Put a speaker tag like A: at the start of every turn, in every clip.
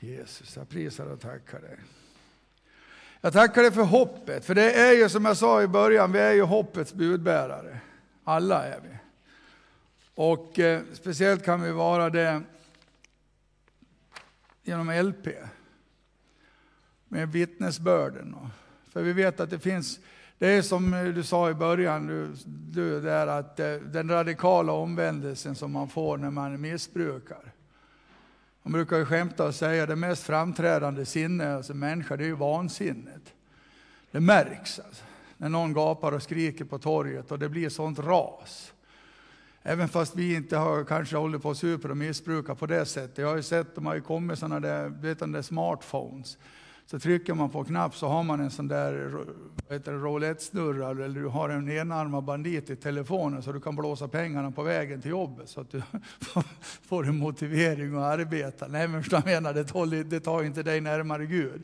A: Jesus, jag prisar och tackar dig. Jag tackar dig för hoppet, för det är ju som jag sa i början, vi är ju hoppets budbärare. Alla är vi. Och eh, speciellt kan vi vara det genom LP. Med vittnesbörden. För vi vet att det finns, det är som eh, du sa i början, du, du där att eh, den radikala omvändelsen som man får när man missbrukar. Man brukar ju skämta och säga att det mest framträdande sinnet alltså hos en människa, det är ju vansinnet. Det märks alltså, när någon gapar och skriker på torget och det blir sånt ras. Även fast vi inte har kanske hållit på att super och missbruka på det sättet. Jag har ju sett, de har ju kommit sådana där, vet där smartphones. Så trycker man på en knapp så har man en sån där roulette-snurra eller du har en enarmad bandit i telefonen så du kan blåsa pengarna på vägen till jobbet så att du får en motivering att arbeta. Nej men jag menar, det tar, det tar inte dig närmare Gud.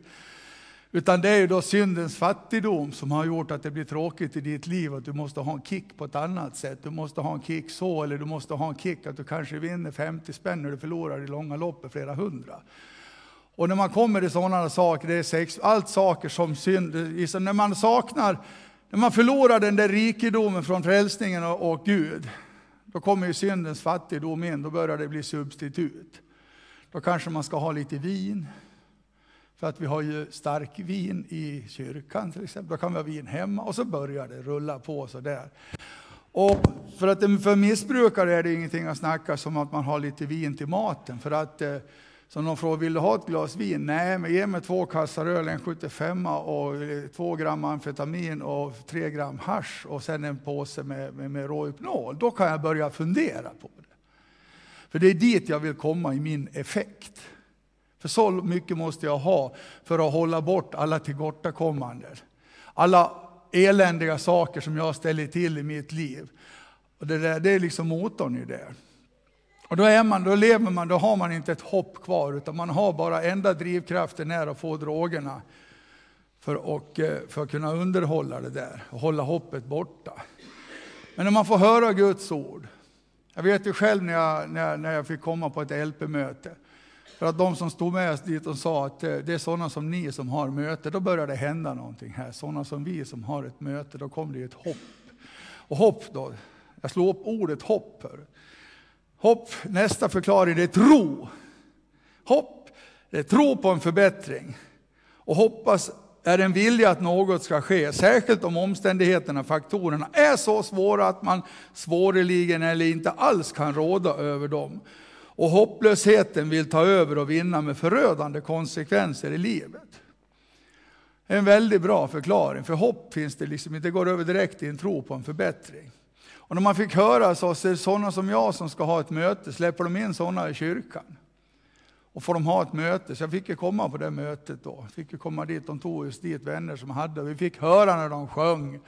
A: Utan det är ju då syndens fattigdom som har gjort att det blir tråkigt i ditt liv, att du måste ha en kick på ett annat sätt. Du måste ha en kick så, eller du måste ha en kick att du kanske vinner 50 spänn när du förlorar i långa loppet flera hundra. Och när man kommer till sådana saker, det är sex, allt saker som synd, när man saknar, när man förlorar den där rikedomen från frälsningen och, och Gud, då kommer ju syndens fattigdom in, då börjar det bli substitut. Då kanske man ska ha lite vin, för att vi har ju stark vin i kyrkan till exempel. Då kan vi ha vin hemma och så börjar det rulla på sådär. Och för, att, för missbrukare är det ingenting att snacka som att man har lite vin till maten. För att eh, så någon frågar, vill du ha ett glas vin? Nej, men ge mig två kassar öl, en 75 och två gram amfetamin och tre gram hash och sen en påse med, med, med Rohypnol. Då kan jag börja fundera på det. För det är dit jag vill komma i min effekt. För så mycket måste jag ha för att hålla bort alla tillkortakommanden. Alla eländiga saker som jag ställer till i mitt liv. Och det, där, det är liksom motorn i det. Och då, är man, då lever man, då har man inte ett hopp kvar, utan man har bara enda drivkraften är att få drogerna för, och, eh, för att kunna underhålla det där och hålla hoppet borta. Men när man får höra Guds ord, jag vet ju själv när jag, när jag, när jag fick komma på ett LP-möte, för att de som stod med oss dit och sa att eh, det är sådana som ni som har möte, då börjar det hända någonting här. Sådana som vi som har ett möte, då kommer det ett hopp. Och hopp då, jag slår upp ordet hopp. För. Hopp, nästa förklaring, det är tro. Hopp, det är tro på en förbättring. Och hoppas är en vilja att något ska ske, särskilt om omständigheterna, faktorerna är så svåra att man svårligen eller inte alls kan råda över dem. Och hopplösheten vill ta över och vinna med förödande konsekvenser i livet. En väldigt bra förklaring, för hopp finns det liksom inte, går över direkt i en tro på en förbättring. Och när man fick höra så, är det sådana som jag som ska ha ett möte, släpper de in sådana i kyrkan? Och får de ha ett möte, så jag fick ju komma på det mötet då. Jag fick ju komma dit, de tog just dit vänner som hade, vi fick höra när de sjöng.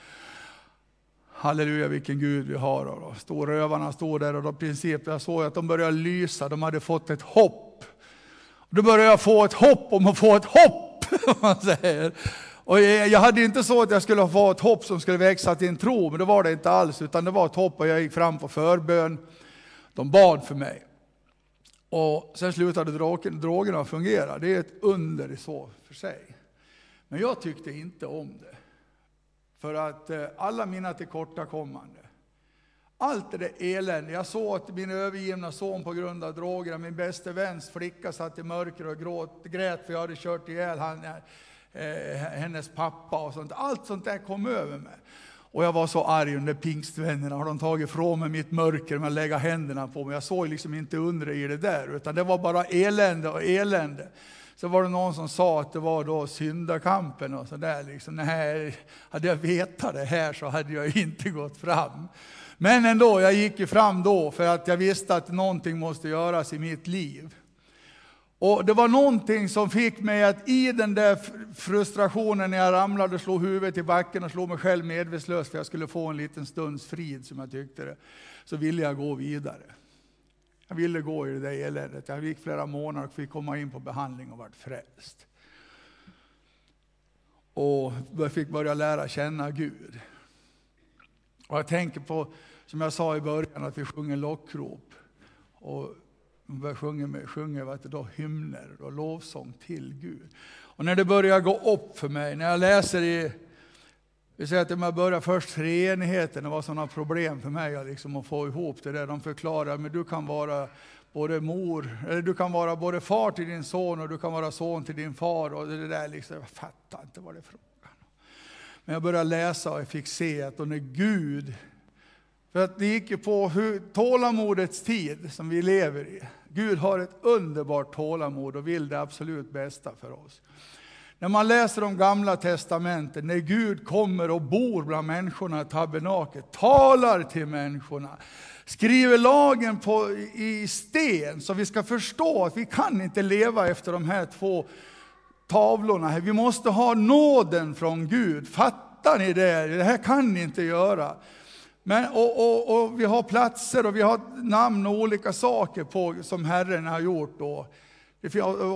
A: Halleluja vilken Gud vi har. Och då rövarna stod där och då princip, jag såg att de började lysa, de hade fått ett hopp. Då började jag få ett hopp om att få ett hopp. Man säger. Och jag hade inte så att jag skulle få ett hopp som skulle växa till en tro, men det var det inte alls, utan det var ett hopp och jag gick fram på förbön. De bad för mig. Och sen slutade drogerna fungera. Det är ett under i så för sig. Men jag tyckte inte om det. För att eh, alla mina tillkortakommande, allt det där elände. Jag såg att min övergivna son på grund av drogerna, min bästa väns flicka satt i mörker och gråt, grät för jag hade kört ihjäl han, eh, hennes pappa och sånt. Allt sånt där kom över mig. Och jag var så arg, de där pingstvännerna har de tagit ifrån mig mitt mörker med att lägga händerna på mig. Jag såg liksom inte undre i det där, utan det var bara elände och elände. Så var det någon som sa att det var då syndakampen och sådär. Liksom, nej, hade jag vetat det här så hade jag inte gått fram. Men ändå, jag gick ju fram då för att jag visste att någonting måste göras i mitt liv. Och Det var någonting som fick mig att i den där frustrationen när jag ramlade och slog huvudet i backen och slog mig själv medvetslös för jag skulle få en liten stunds frid som jag tyckte det, så ville jag gå vidare. Jag ville gå i det där eländet. Jag gick flera månader och fick komma in på behandling och vart frälst. Och jag fick börja lära känna Gud. Och jag tänker på, som jag sa i början, att vi sjunger lockrop. Och sjunger, sjunger vet du, då, hymner och lovsång till Gud. Och när det börjar gå upp för mig, när jag läser i vi säger att man började först treenigheten, det var sådana problem för mig liksom, att få ihop det där. De förklarar men du kan vara både mor, eller du kan vara både far till din son och du kan vara son till din far. Och det där liksom, jag fattar inte vad det är frågan Men jag började läsa och jag fick se att när Gud, för att det gick ju på hur, tålamodets tid som vi lever i. Gud har ett underbart tålamod och vill det absolut bästa för oss. När man läser om gamla testamentet, när Gud kommer och bor bland människorna i tabernaket, talar till människorna, skriver lagen på, i sten så vi ska förstå att vi kan inte leva efter de här två tavlorna. Vi måste ha nåden från Gud. Fattar ni det? Det här kan ni inte göra. Men, och, och, och vi har platser och vi har namn och olika saker på, som Herren har gjort. Då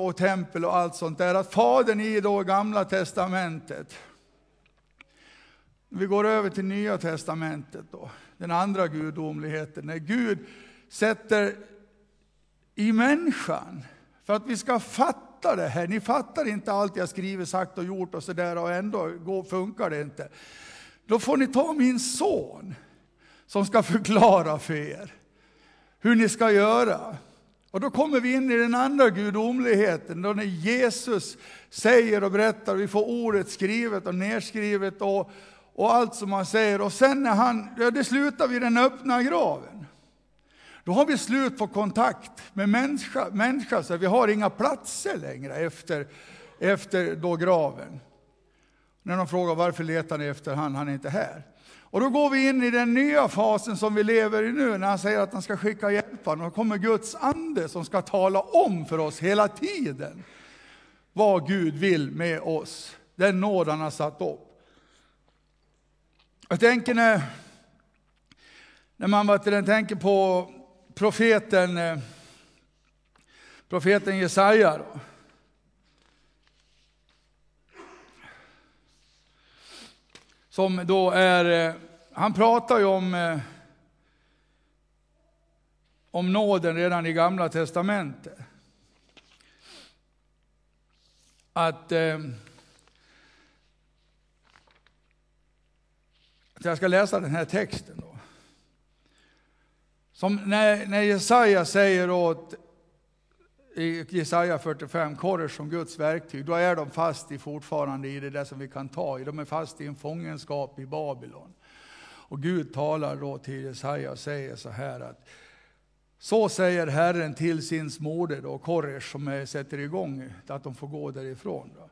A: och tempel och allt sånt där. Att Fadern i då Gamla Testamentet, vi går över till Nya Testamentet då, den andra gudomligheten, när Gud sätter i människan, för att vi ska fatta det här. Ni fattar inte allt jag skriver, sagt och gjort och sådär och ändå går, funkar det inte. Då får ni ta min son som ska förklara för er hur ni ska göra. Och då kommer vi in i den andra gudomligheten, då när Jesus säger och berättar, vi får ordet skrivet och nedskrivet och, och allt som han säger. Och sen när han, ja, det slutar vid den öppna graven. Då har vi slut på kontakt med människa, människa så vi har inga platser längre efter, efter då graven. När de frågar varför letar ni efter han, han är inte här. Och då går vi in i den nya fasen som vi lever i nu, när han säger att han ska skicka hjälparen. Och då kommer Guds ande som ska tala om för oss hela tiden vad Gud vill med oss. Den nåd han har satt upp. Jag tänker när, när man tänker på profeten, eh, profeten Jesaja. Då. Som då är, eh, han pratar ju om, eh, om nåden redan i Gamla Testamentet. Att, eh, att jag ska läsa den här texten då. Som när, när Jesaja säger åt i Jesaja 45, Koresh som Guds verktyg, då är de fast i fortfarande i det där som vi kan ta i. De är fast i en fångenskap i Babylon. Och Gud talar då till Jesaja och säger så här att så säger Herren till sin smorde då, Koresh som sätter igång att de får gå därifrån. Då.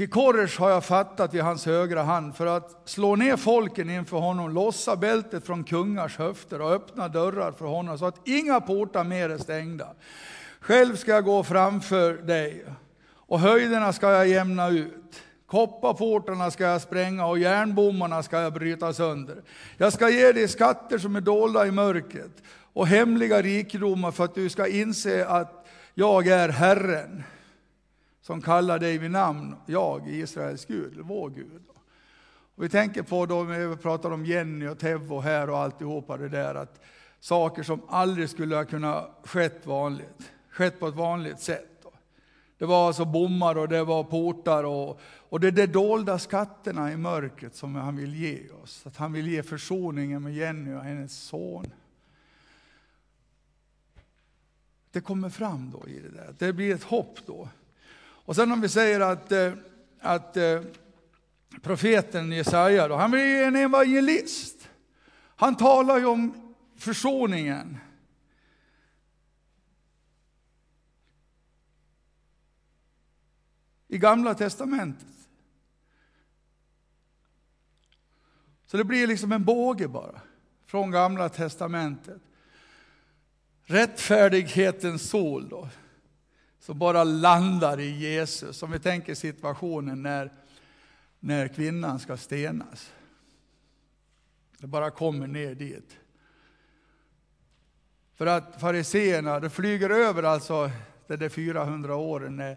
A: Till Koresh har jag fattat vid hans högra hand för att slå ner folken inför honom, lossa bältet från kungars höfter och öppna dörrar för honom så att inga portar mer är stängda. Själv ska jag gå framför dig och höjderna ska jag jämna ut. Kopparportarna ska jag spränga och järnbommarna ska jag bryta sönder. Jag ska ge dig skatter som är dolda i mörkret och hemliga rikedomar för att du ska inse att jag är Herren som kallar dig vid namn, jag, Israels Gud, vår Gud. Och vi tänker på då, vi pratar om Jenny och Tevvo här och alltihopa det där, att saker som aldrig skulle ha kunnat skett vanligt, skett på ett vanligt sätt. Det var alltså bommar och det var portar och, och det är de dolda skatterna i mörkret som han vill ge oss. Att han vill ge försoningen med Jenny och hennes son. Det kommer fram då i det där, det blir ett hopp då. Och sen om vi säger att, eh, att eh, profeten Jesaja, då, han blir en evangelist. Han talar ju om försoningen. I Gamla Testamentet. Så det blir liksom en båge bara, från Gamla Testamentet. Rättfärdighetens sol då, som bara landar i Jesus. Om vi tänker situationen när, när kvinnan ska stenas. Det bara kommer ner dit. För att fariseerna, det flyger över alltså de där 400 åren när,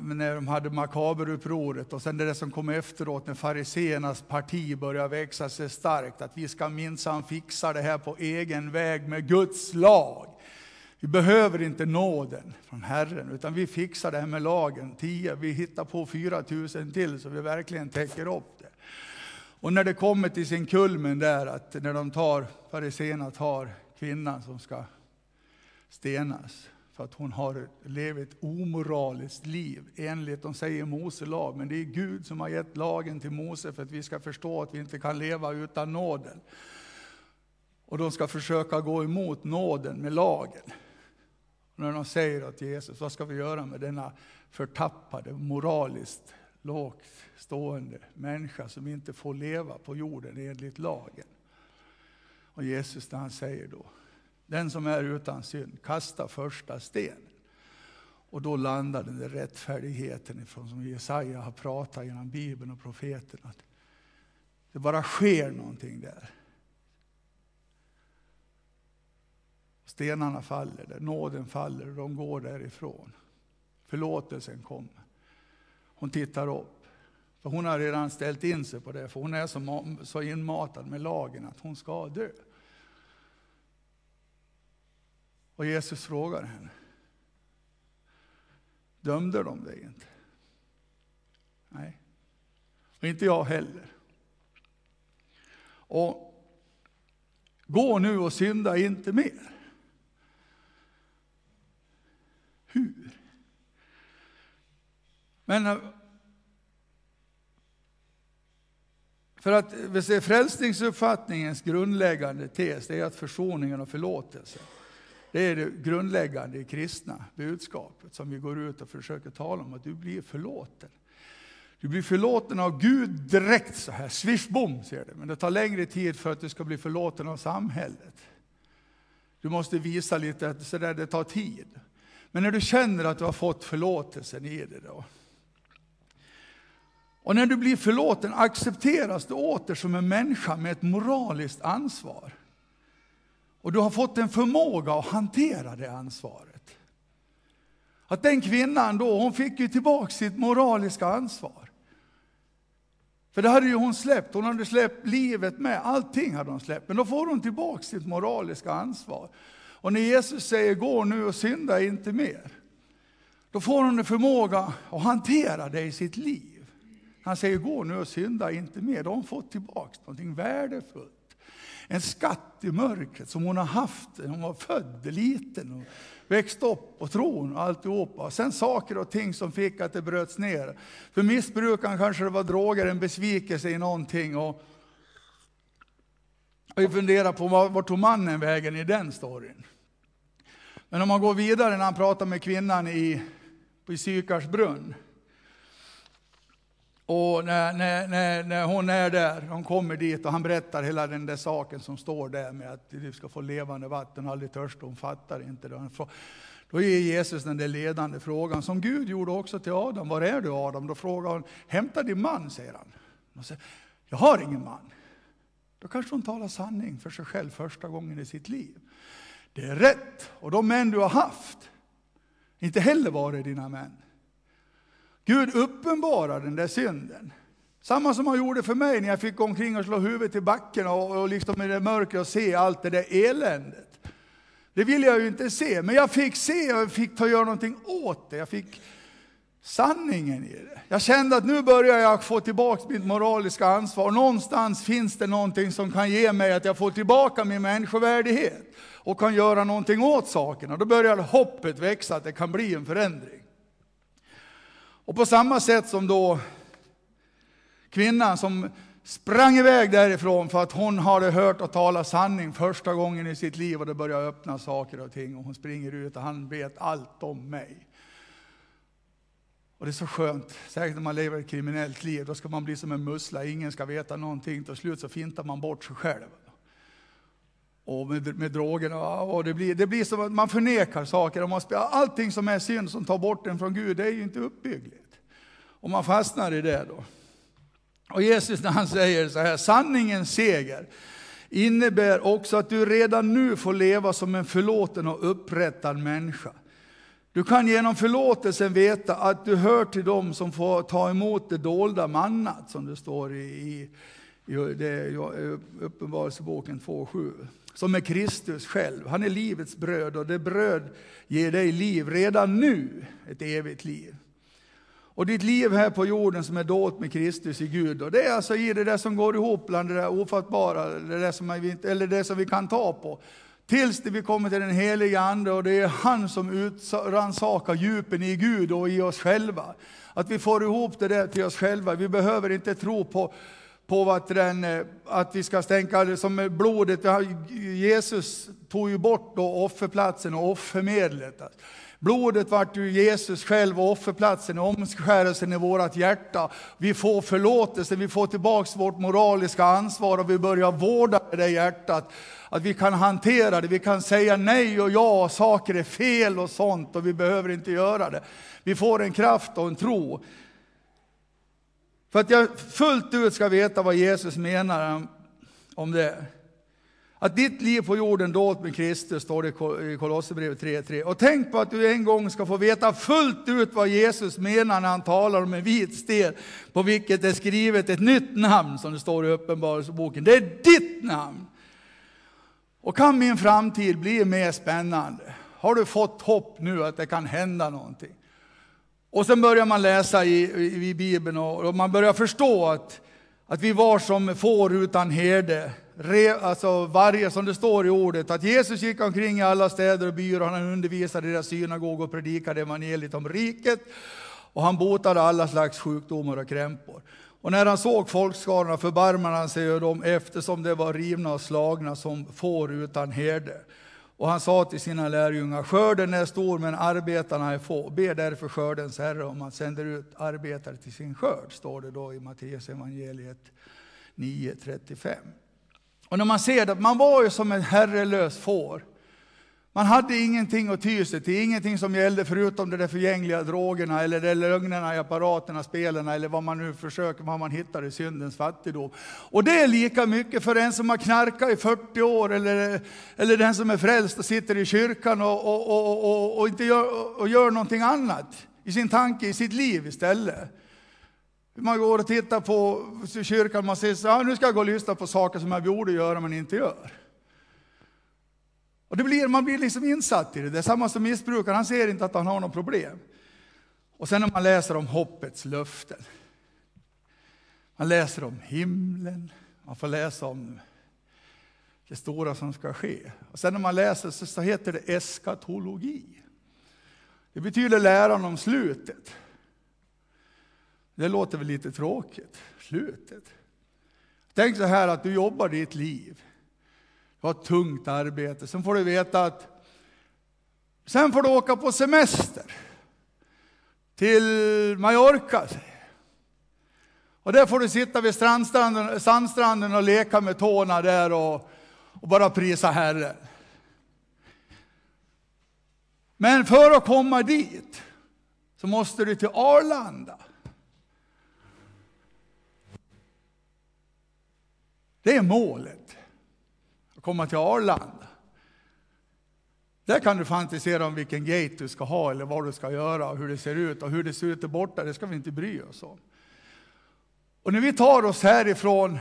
A: när de hade makaberupproret och sen det som kom efteråt när fariseernas parti började växa sig starkt, att vi ska minsann fixa det här på egen väg med Guds lag. Vi behöver inte nåden från Herren, utan vi fixar det här med lagen. Tio, vi hittar på 4 000 till så vi verkligen täcker upp det. Och när det kommer till sin kulmen där, att när de tar, fariséerna tar kvinnan som ska stenas, för att hon har levt ett omoraliskt liv enligt, de säger Mose lag, men det är Gud som har gett lagen till Mose för att vi ska förstå att vi inte kan leva utan nåden. Och de ska försöka gå emot nåden med lagen. Och när de säger till Jesus, vad ska vi göra med denna förtappade, moraliskt lågt stående människa som inte får leva på jorden enligt lagen? Och Jesus när han säger då, den som är utan synd, kasta första stenen. Och då landar den där rättfärdigheten ifrån som Jesaja har pratat genom Bibeln och profeten. Att det bara sker någonting där. Stenarna faller där, nåden faller och de går därifrån. Förlåtelsen kommer. Hon tittar upp. För hon har redan ställt in sig på det, för hon är så, så inmatad med lagen att hon ska dö. Och Jesus frågar henne. Dömde de dig inte? Nej, och inte jag heller. Och gå nu och synda inte mer. Hur? Men eh, för att frälsningsuppfattningens grundläggande tes är att försoningen och förlåtelsen det är det grundläggande i kristna budskapet som vi går ut och försöker tala om, att du blir förlåten. Du blir förlåten av Gud direkt så här, swish bom ser det. Men det tar längre tid för att du ska bli förlåten av samhället. Du måste visa lite att så där, det tar tid. Men när du känner att du har fått förlåtelsen i dig då. Och när du blir förlåten accepteras du åter som en människa med ett moraliskt ansvar. Och du har fått en förmåga att hantera det ansvaret. Att den kvinnan då, hon fick ju tillbaka sitt moraliska ansvar. För det hade ju hon släppt, hon hade släppt livet med, allting hade hon släppt. Men då får hon tillbaka sitt moraliska ansvar. Och när Jesus säger gå nu och synda inte mer, då får hon en förmåga att hantera det i sitt liv. Han säger gå nu och synda inte mer, då har hon fått tillbaka någonting värdefullt en skatt i mörkret som hon har haft när hon var född liten och växt upp och tron och alltihopa. Sen saker och ting som fick att det bröts ner. För missbrukaren kanske det var droger, en besvikelse i någonting. Och, och vi funderar på var tog mannen vägen i den storyn? Men om man går vidare när han pratar med kvinnan i, i Sykars brunn. Och när, när, när, när, hon är där, hon kommer dit och han berättar hela den där saken som står där med att du ska få levande vatten och aldrig törst, hon fattar inte det. Då ger Jesus den där ledande frågan som Gud gjorde också till Adam. Var är du Adam? Då frågar hon, hämta din man, säger han. Hon säger, jag har ingen man. Då kanske hon talar sanning för sig själv första gången i sitt liv. Det är rätt, och de män du har haft, inte heller varit dina män. Gud uppenbarar den där synden. Samma som han gjorde för mig när jag fick gå omkring och slå huvudet i backen och, och liksom i det mörkret och se allt det där eländet. Det ville jag ju inte se, men jag fick se och fick ta göra någonting åt det. Jag fick sanningen i det. Jag kände att nu börjar jag få tillbaka mitt moraliska ansvar. Någonstans finns det någonting som kan ge mig att jag får tillbaka min människovärdighet och kan göra någonting åt sakerna. Då börjar hoppet växa att det kan bli en förändring. Och på samma sätt som då kvinnan som sprang iväg därifrån för att hon hade hört och tala sanning första gången i sitt liv och det började öppna saker och ting och hon springer ut och han vet allt om mig. Och det är så skönt, särskilt när man lever ett kriminellt liv, då ska man bli som en mussla, ingen ska veta någonting, till slut så fintar man bort sig själv. Och med, med drogerna, och det blir, det blir som att man förnekar saker, och man spelar, allting som är synd som tar bort en från Gud, det är ju inte uppbyggligt. Och man fastnar i det då. Och Jesus när han säger så här, sanningens seger innebär också att du redan nu får leva som en förlåten och upprättad människa. Du kan genom förlåtelsen veta att du hör till dem som får ta emot det dolda mannat, som det står i, i, i Uppenbarelseboken 2.7. Som är Kristus själv. Han är livets bröd och det bröd ger dig liv redan nu, ett evigt liv. Och ditt liv här på jorden som är dolt med Kristus i Gud. Och det är alltså i det där som går ihop bland det där ofattbara, det där som vi, eller det som vi kan ta på. Tills vi kommer till den heliga Ande och det är han som rannsakar djupen i Gud och i oss själva. Att vi får ihop det där till oss själva. Vi behöver inte tro på, på att, den, eh, att vi ska tänka som blodet. Jesus tog ju bort då offerplatsen och offermedlet. Blodet vart ju Jesus själv och offerplatsen, omskärelsen i vårt hjärta. Vi får förlåtelse, vi får tillbaks vårt moraliska ansvar och vi börjar vårda det där hjärtat. Att vi kan hantera det, vi kan säga nej och ja, saker är fel och sånt och vi behöver inte göra det. Vi får en kraft och en tro. För att jag fullt ut ska veta vad Jesus menar om det. Att ditt liv på jorden dolt med Kristus, står det i Kolosserbrevet 3.3. Och tänk på att du en gång ska få veta fullt ut vad Jesus menar när han talar om en vit sten, på vilket det är skrivet ett nytt namn, som det står i Uppenbarelseboken. Det är ditt namn! Och kan min framtid bli mer spännande? Har du fått hopp nu att det kan hända någonting? Och sen börjar man läsa i, i, i Bibeln och, och man börjar förstå att, att vi var som får utan herde alltså varje, som det står i ordet, att Jesus gick omkring i alla städer och byar, och han undervisade i deras synagog och predikade evangeliet om riket. Och han botade alla slags sjukdomar och krämpor. Och när han såg folkskarorna förbarmade han sig över dem eftersom de var rivna och slagna som får utan herde. Och han sa till sina lärjungar, skörden är stor men arbetarna är få. Be därför skördens Herre om att sända ut arbetare till sin skörd, står det då i Matteus evangeliet 9.35. Och när man ser det, man var ju som en herrelös får. Man hade ingenting att ty sig till, ingenting som gällde förutom de där förgängliga drogerna eller de lögnerna i apparaterna, spelen eller vad man nu försöker, vad man hittar i syndens fattigdom. Och det är lika mycket för en som har knarkat i 40 år eller, eller den som är frälst och sitter i kyrkan och, och, och, och inte gör, och gör någonting annat i sin tanke, i sitt liv istället. Man går och tittar på kyrkan och säger så här, ah, nu ska jag gå och lyssna på saker som jag borde göra men inte gör. Och det blir, man blir liksom insatt i det. Det är samma som missbrukaren, han ser inte att han har något problem. Och sen när man läser om hoppets löften. Man läser om himlen, man får läsa om det stora som ska ske. Och sen när man läser så, så heter det eskatologi. Det betyder läran om slutet. Det låter väl lite tråkigt, slutet. Tänk så här att du jobbar ditt liv. Du har ett tungt arbete. Sen får du veta att sen får du åka på semester till Mallorca. Och där får du sitta vid strandstranden, sandstranden och leka med tårna där och, och bara prisa Herren. Men för att komma dit så måste du till Arlanda. Det är målet. Att komma till Arlanda. Där kan du fantisera om vilken gate du ska ha eller vad du ska göra och hur det ser ut och hur det ser ut där borta, det ska vi inte bry oss om. Och när vi tar oss härifrån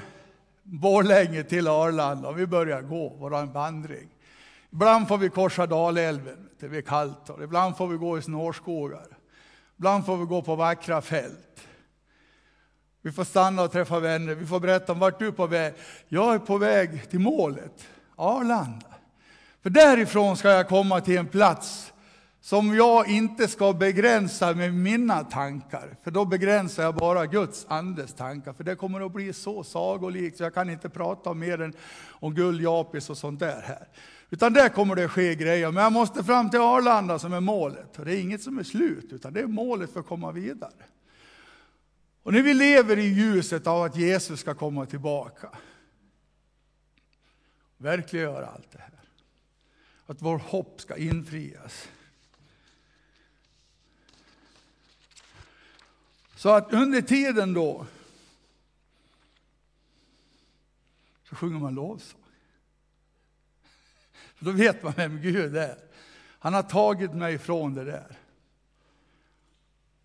A: Borlänge till Arlanda och vi börjar gå vår vandring. Ibland får vi korsa Dalälven, det blir kallt, och ibland får vi gå i snårskogar. Ibland får vi gå på vackra fält. Vi får stanna och träffa vänner. Vi får berätta om vart du är på väg. Jag är på väg till målet, Arlanda. För därifrån ska jag komma till en plats som jag inte ska begränsa med mina tankar. För då begränsar jag bara Guds andes tankar. För det kommer att bli så sagolikt så jag kan inte prata om mer än om guldjapis och sånt där här. Utan där kommer det ske grejer. Men jag måste fram till Arlanda som är målet. Och det är inget som är slut, utan det är målet för att komma vidare. Och när vi lever i ljuset av att Jesus ska komma tillbaka, verkliggöra allt det här. Att vår hopp ska infrias. Så att under tiden då så sjunger man lovsång. För då vet man vem Gud är. Han har tagit mig ifrån det där.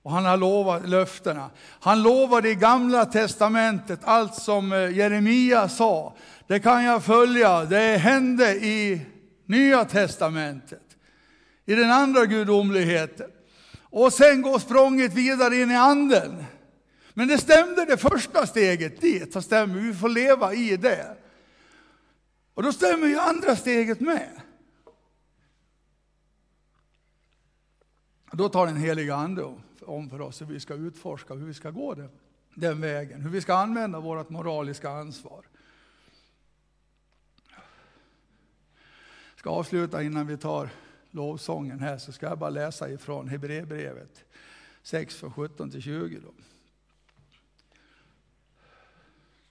A: Och han har lovat löftena. Han lovade i gamla testamentet allt som eh, Jeremia sa. Det kan jag följa, det hände i nya testamentet. I den andra gudomligheten. Och sen går språnget vidare in i anden. Men det stämde det första steget dit, så stämmer vi får leva i det. Och då stämmer ju andra steget med. Då tar den heliga ande om om för oss hur vi ska utforska, hur vi ska gå den, den vägen, hur vi ska använda vårt moraliska ansvar. Jag ska avsluta innan vi tar lovsången här, så ska jag bara läsa ifrån Hebreerbrevet 6, 17 till 20. Då.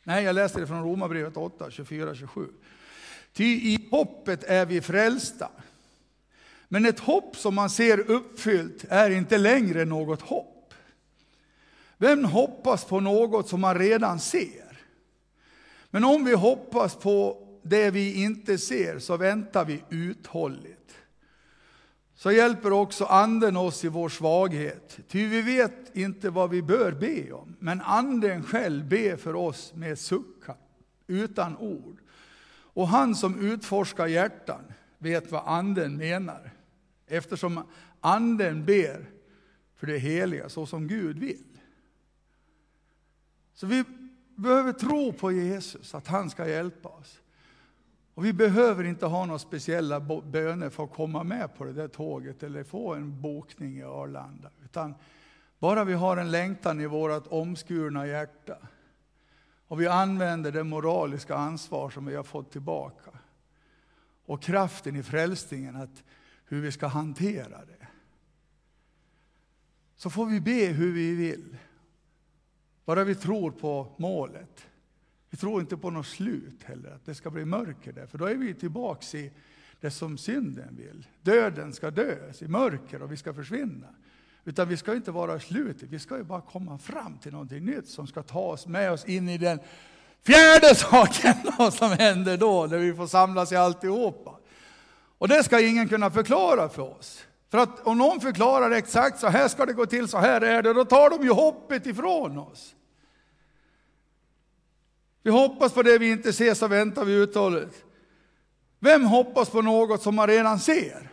A: Nej, jag läser det från Romarbrevet 8, 24-27. Ty i hoppet är vi frälsta. Men ett hopp som man ser uppfyllt är inte längre något hopp. Vem hoppas på något som man redan ser? Men om vi hoppas på det vi inte ser så väntar vi uthålligt. Så hjälper också anden oss i vår svaghet. Ty vi vet inte vad vi bör be om, men anden själv ber för oss med suckar, utan ord. Och han som utforskar hjärtan vet vad anden menar, eftersom anden ber för det heliga så som Gud vill. Så vi behöver tro på Jesus, att han ska hjälpa oss. Och vi behöver inte ha några speciella böner för att komma med på det där tåget eller få en bokning i Arlanda. Utan bara vi har en längtan i vårt omskurna hjärta och vi använder det moraliska ansvar som vi har fått tillbaka och kraften i frälsningen, att hur vi ska hantera det. Så får vi be hur vi vill. Bara vi tror på målet. Vi tror inte på något slut heller, att det ska bli mörker där, för då är vi tillbaks i det som synden vill. Döden ska dös i mörker och vi ska försvinna. Utan vi ska inte vara i slutet, vi ska ju bara komma fram till någonting nytt som ska ta oss med oss in i den fjärde saken som händer då, när vi får samlas i alltihopa. Och det ska ingen kunna förklara för oss. För att om någon förklarar exakt så här ska det gå till, så här är det, då tar de ju hoppet ifrån oss. Vi hoppas på det vi inte ser, så väntar vi uthålligt. Vem hoppas på något som man redan ser?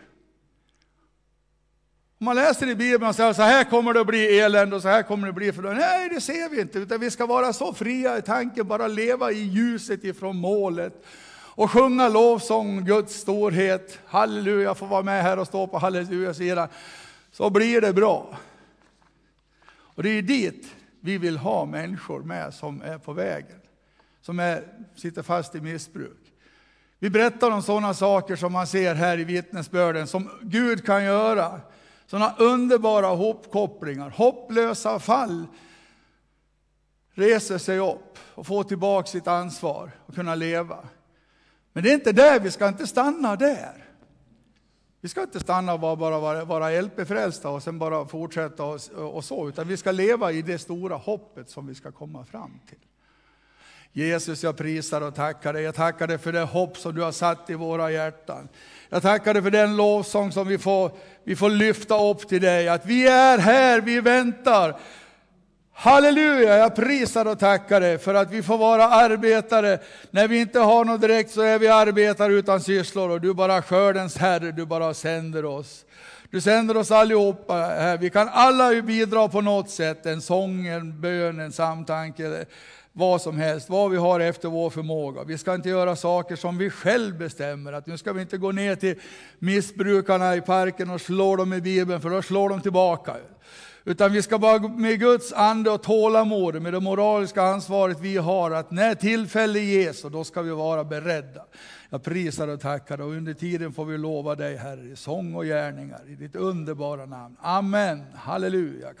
A: Om man läser i Bibeln och säger så här kommer det att bli elände och så här kommer det att bli för Nej, det ser vi inte, utan vi ska vara så fria i tanken, bara leva i ljuset ifrån målet och sjunga lovsång, Guds storhet. Halleluja, få vara med här och stå på halleluja-sidan. Så blir det bra. Och det är dit vi vill ha människor med som är på vägen som är, sitter fast i missbruk. Vi berättar om sådana saker som man ser här i vittnesbörden, som Gud kan göra. Sådana underbara hopkopplingar, hopplösa fall reser sig upp och får tillbaka sitt ansvar och kunna leva. Men det är inte där, vi ska inte stanna där. Vi ska inte stanna och bara vara, vara LP-frälsta och sen bara fortsätta och, och så, utan vi ska leva i det stora hoppet som vi ska komma fram till. Jesus, jag prisar och tackar dig. Jag tackar dig för det hopp som du har satt i våra hjärtan. Jag tackar dig för den lovsång som vi får, vi får lyfta upp till dig. Att vi är här, vi väntar. Halleluja, jag prisar och tackar dig för att vi får vara arbetare. När vi inte har något direkt så är vi arbetare utan sysslor och du bara skördens Herre, du bara sänder oss. Du sänder oss allihopa här. Vi kan alla bidra på något sätt, en sång, en bön, en samtanke vad som helst, vad vi har efter vår förmåga. Vi ska inte göra saker som vi själv bestämmer. Att nu ska vi inte gå ner till missbrukarna i parken och slå dem i Bibeln, för då slår de tillbaka. Utan vi ska bara med Guds ande och tålamod, med det moraliska ansvaret vi har, att när tillfälle ges, då ska vi vara beredda. Jag prisar och tackar och under tiden får vi lova dig Herre, i sång och gärningar, i ditt underbara namn. Amen. Halleluja.